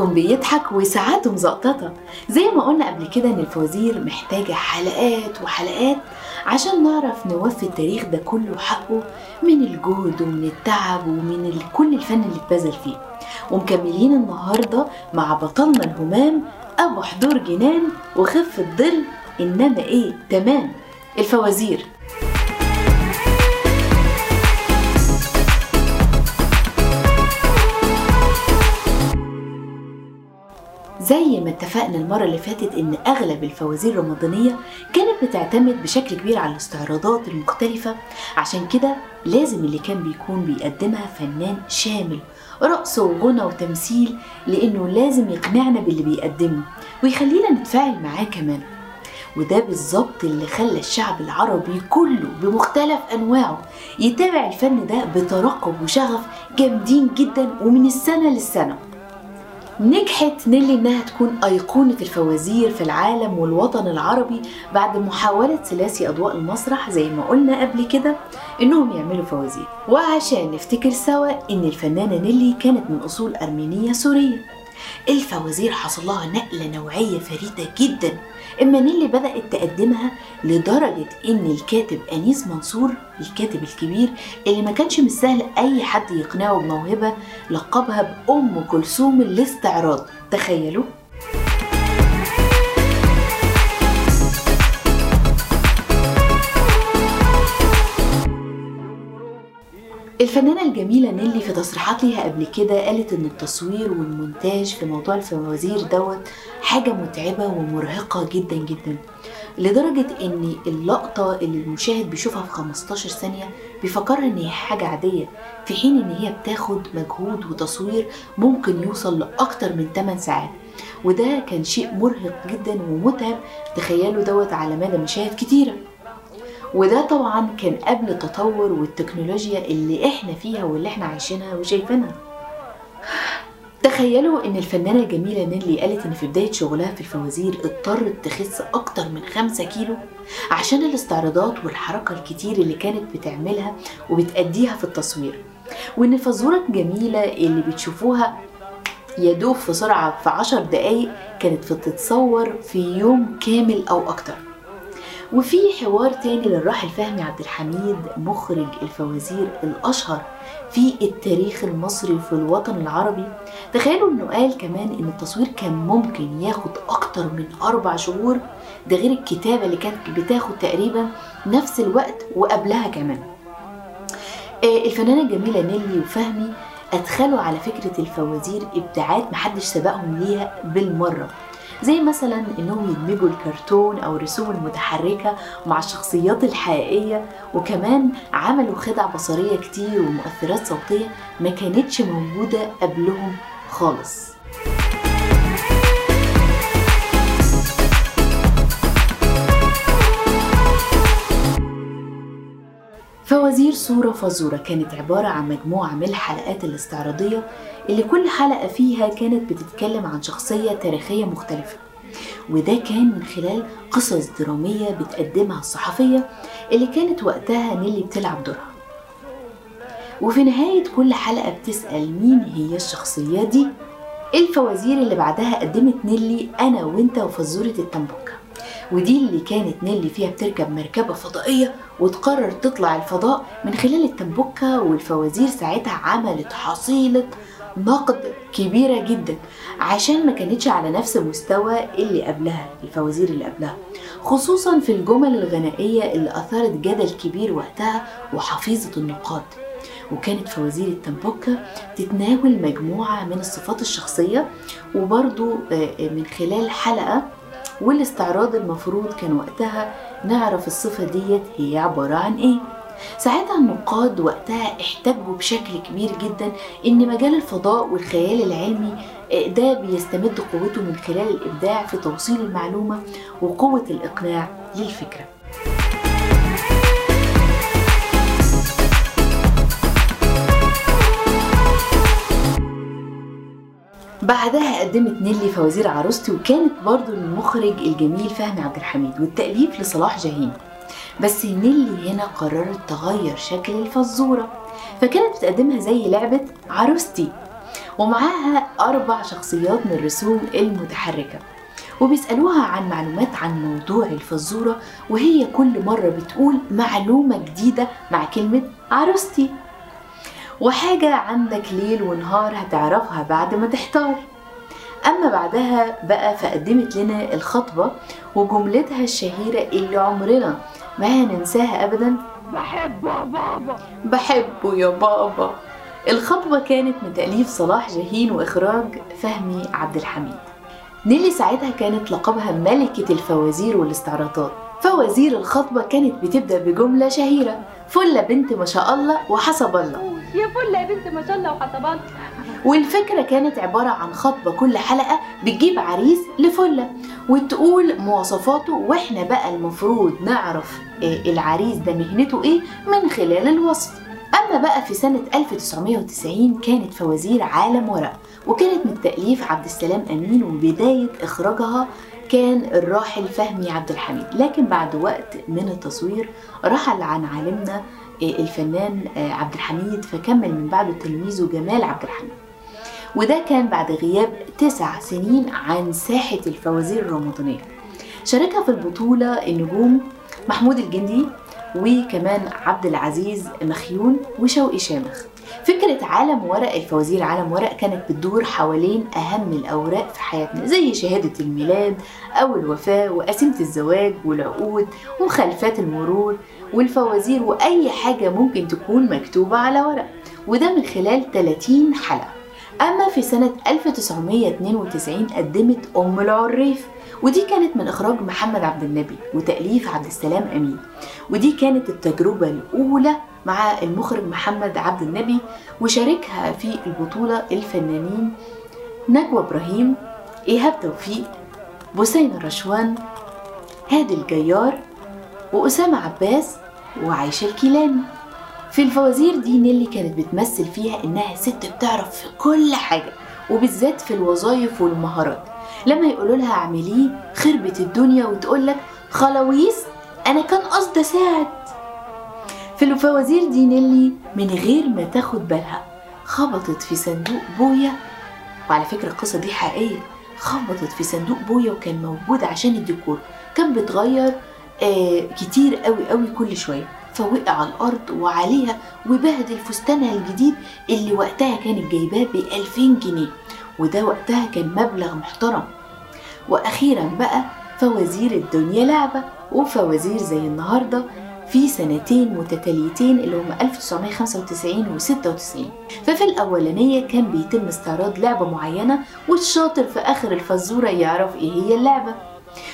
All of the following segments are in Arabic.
بيكون بيضحك وساعاته مزقططة زي ما قلنا قبل كده إن الفوازير محتاجة حلقات وحلقات عشان نعرف نوفي التاريخ ده كله حقه من الجهد ومن التعب ومن كل الفن اللي اتبذل فيه. ومكملين النهاردة مع بطلنا الهمام أبو حضور جنان وخفة ظل إنما إيه؟ تمام. الفوازير. زي ما اتفقنا المرة اللي فاتت إن أغلب الفوازير الرمضانية كانت بتعتمد بشكل كبير على الاستعراضات المختلفة. عشان كده لازم اللي كان بيكون بيقدمها فنان شامل رقص وغنى وتمثيل لأنه لازم يقنعنا باللي بيقدمه ويخلينا نتفاعل معاه كمان. وده بالظبط اللي خلى الشعب العربي كله بمختلف أنواعه يتابع الفن ده بترقب وشغف جامدين جدا ومن السنة للسنة. نجحت نيلي إنها تكون أيقونة الفوازير في العالم والوطن العربي بعد محاولة ثلاثي أضواء المسرح زي ما قلنا قبل كده إنهم يعملوا فوازير. وعشان نفتكر سوا إن الفنانة نيلي كانت من أصول أرمينية سورية. الفوازير حصل لها نقلة نوعية فريدة جدا. إما نيلي بدأت تقدمها لدرجة إن الكاتب أنيس منصور الكاتب الكبير اللي ما كانش من السهل أي حد يقنعه بموهبة لقبها بأم كلثوم الاستعراض تخيلوا؟ الفنانة الجميلة نيلي في تصريحات ليها قبل كده قالت إن التصوير والمونتاج في موضوع الفوازير دوت حاجة متعبة ومرهقة جدا جدا لدرجة إن اللقطة اللي المشاهد بيشوفها في 15 ثانية بيفكرها إن هي حاجة عادية في حين إن هي بتاخد مجهود وتصوير ممكن يوصل لأكتر من 8 ساعات وده كان شيء مرهق جدا ومتعب تخيلوا دوت على مدى مشاهد كتيرة. وده طبعا كان قبل التطور والتكنولوجيا اللي إحنا فيها واللي إحنا عايشينها وشايفينها. تخيلوا إن الفنانة الجميلة نيلي قالت إن في بداية شغلها في الفوازير اضطرت تخس أكتر من خمسة كيلو عشان الاستعراضات والحركة الكتير اللي كانت بتعملها وبتأديها في التصوير. وإن الفزورة الجميلة اللي بتشوفوها يدوب في سرعة في عشر دقايق كانت بتتصور في يوم كامل أو أكتر. وفي حوار تاني للراحل فهمي عبد الحميد مخرج الفوازير الأشهر في التاريخ المصري وفي الوطن العربي. تخيلوا إنه قال كمان إن التصوير كان ممكن ياخد أكتر من أربع شهور. ده غير الكتابة اللي كانت بتاخد تقريبا نفس الوقت وقبلها كمان. آه، الفنانة الجميلة نيلي وفهمي أدخلوا على فكرة الفوازير إبداعات محدش سبقهم ليها بالمرة. زي مثلا إنهم يدمجوا الكرتون أو الرسوم المتحركه مع الشخصيات الحقيقية وكمان عملوا خدع بصرية كتير ومؤثرات صوتية ما كانتش موجودة قبلهم خالص. فوازير صورة فزورة كانت عبارة عن مجموعة من الحلقات الاستعراضية اللي كل حلقة فيها كانت بتتكلم عن شخصية تاريخية مختلفة. وده كان من خلال قصص درامية بتقدمها الصحفية اللي كانت وقتها نيلي بتلعب دورها. وفي نهاية كل حلقة بتسأل مين هي الشخصية دي؟ الفوازير اللي بعدها قدمت نيلي أنا وإنت وفزورة التنبكة ودي اللي كانت نيلي فيها بتركب مركبة فضائية وتقرر تطلع الفضاء من خلال التنبكة والفوازير ساعتها عملت حصيلة نقد كبيرة جدا عشان ما كانتش على نفس المستوى اللي قبلها الفوازير اللي قبلها. خصوصا في الجمل الغنائية اللي أثارت جدل كبير وقتها وحفيظة النقاد. وكانت فوازير التنبكة تتناول مجموعة من الصفات الشخصية وبرضو من خلال حلقة والاستعراض المفروض كان وقتها نعرف الصفة ديت هي عبارة عن إيه. ساعتها النقاد وقتها احتجوا بشكل كبير جدا إن مجال الفضاء والخيال العلمي ده بيستمد قوته من خلال الإبداع في توصيل المعلومة وقوة الإقناع. للفكرة بعدها قدمت نيلي فوازير عروستي وكانت برضو المخرج الجميل فهمي عبد الحميد والتأليف لصلاح جاهين. بس نيلي هنا قررت تغير شكل الفزورة فكانت بتقدمها زي لعبة عروستي ومعاها أربع شخصيات من الرسوم المتحركة وبيسألوها عن معلومات عن موضوع الفزورة وهي كل مرة بتقول معلومة جديدة مع كلمة عروستي. وحاجة عندك ليل ونهار هتعرفها بعد ما تحتار. أما بعدها بقى فقدمت لنا الخطبة وجملتها الشهيرة اللي عمرنا ما هننساها أبدا. بحبه يا بابا. بحبه يا بابا. الخطبة كانت من تأليف صلاح جاهين وإخراج فهمي عبد الحميد. نيلي ساعتها كانت لقبها ملكة الفوازير والاستعراضات. فوازير الخطبة كانت بتبدأ بجملة شهيرة. فلة بنت ما شاء الله وحسب الله. يا فل يا بنت ما شاء الله وحسبان. والفكرة كانت عبارة عن خطبة كل حلقة بتجيب عريس لفلة وتقول مواصفاته وإحنا بقى المفروض نعرف آه، العريس ده مهنته إيه من خلال الوصف. أما بقى في سنة 1990 كانت فوازير عالم ورق وكانت من تأليف عبد السلام أمين وبداية إخراجها كان الراحل فهمي عبد الحميد. لكن بعد وقت من التصوير رحل عن عالمنا آه، الفنان آه، عبد الحميد فكمل من بعده تلميذه جمال عبد الحميد. وده كان بعد غياب تسع سنين عن ساحة الفوازير الرمضانية. شاركها في البطولة النجوم محمود الجندي وكمان عبد العزيز مخيون وشوقي شامخ. فكرة عالم ورق الفوازير عالم ورق كانت بتدور حوالين أهم الأوراق في حياتنا زي شهادة الميلاد أو الوفاة وقسيمة الزواج والعقود ومخالفات المرور والفوازير وأي حاجة ممكن تكون مكتوبة على ورق وده من خلال 30 حلقة. أما في سنة 1992 قدمت أم العريف ودي كانت من إخراج محمد عبد النبي وتأليف عبد السلام أمين ودي كانت التجربة الأولى مع المخرج محمد عبد النبي وشاركها في البطولة الفنانين نجوى إبراهيم إيهاب توفيق بوسين الرشوان هادي الجيار وأسامة عباس وعايشة الكيلاني. في الفوازير دي نيلي كانت بتمثل فيها إنها ست بتعرف في كل حاجة وبالذات في الوظائف والمهارات. لما يقولوا لها اعمليه خربت الدنيا وتقول لك خلاويص أنا كان قصدي أساعد. في الفوازير دي نيلي من غير ما تاخد بالها. خبطت في صندوق بويا وعلى فكرة القصة دي حقيقية خبطت في صندوق بويا وكان موجود عشان الديكور. كان بيتغير آه كتير قوي قوي كل شوية. فوقع على الأرض وعليها وبهدل فستانها الجديد اللي وقتها كانت جايباه ب 2000 جنيه. وده وقتها كان مبلغ محترم. وأخيرا بقى فوازير الدنيا لعبة وفوازير زي النهاردة في سنتين متتاليتين اللي هم 1995 و 96 ففي الأولانية كان بيتم استعراض لعبة معينة والشاطر في آخر الفزورة يعرف إيه هي اللعبة.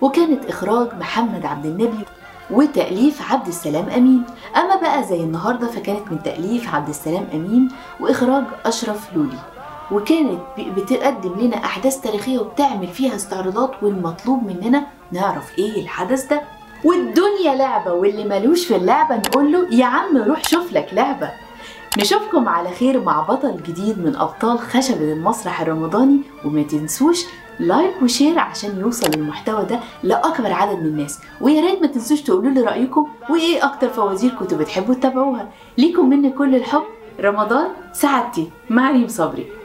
وكانت إخراج محمد عبد النبي وتأليف عبد السلام أمين. أما بقى زي النهاردة فكانت من تأليف عبد السلام أمين وإخراج أشرف لولي. وكانت بتقدم لنا أحداث تاريخية وبتعمل فيها استعراضات والمطلوب مننا نعرف إيه الحدث ده. والدنيا لعبة واللي ملوش في اللعبة نقول له يا عم روح شوف لك لعبة. نشوفكم على خير مع بطل جديد من أبطال خشبة المسرح الرمضاني وما تنسوش like و share عشان يوصل المحتوى ده لأكبر عدد من الناس. ويا ريت ما تنسوش تقولوا لي رأيكم وإيه أكتر فوازير كنتوا بتحبوا تتابعوها. ليكم مني كل الحب رمضان سعادتي. مع ريم صبري.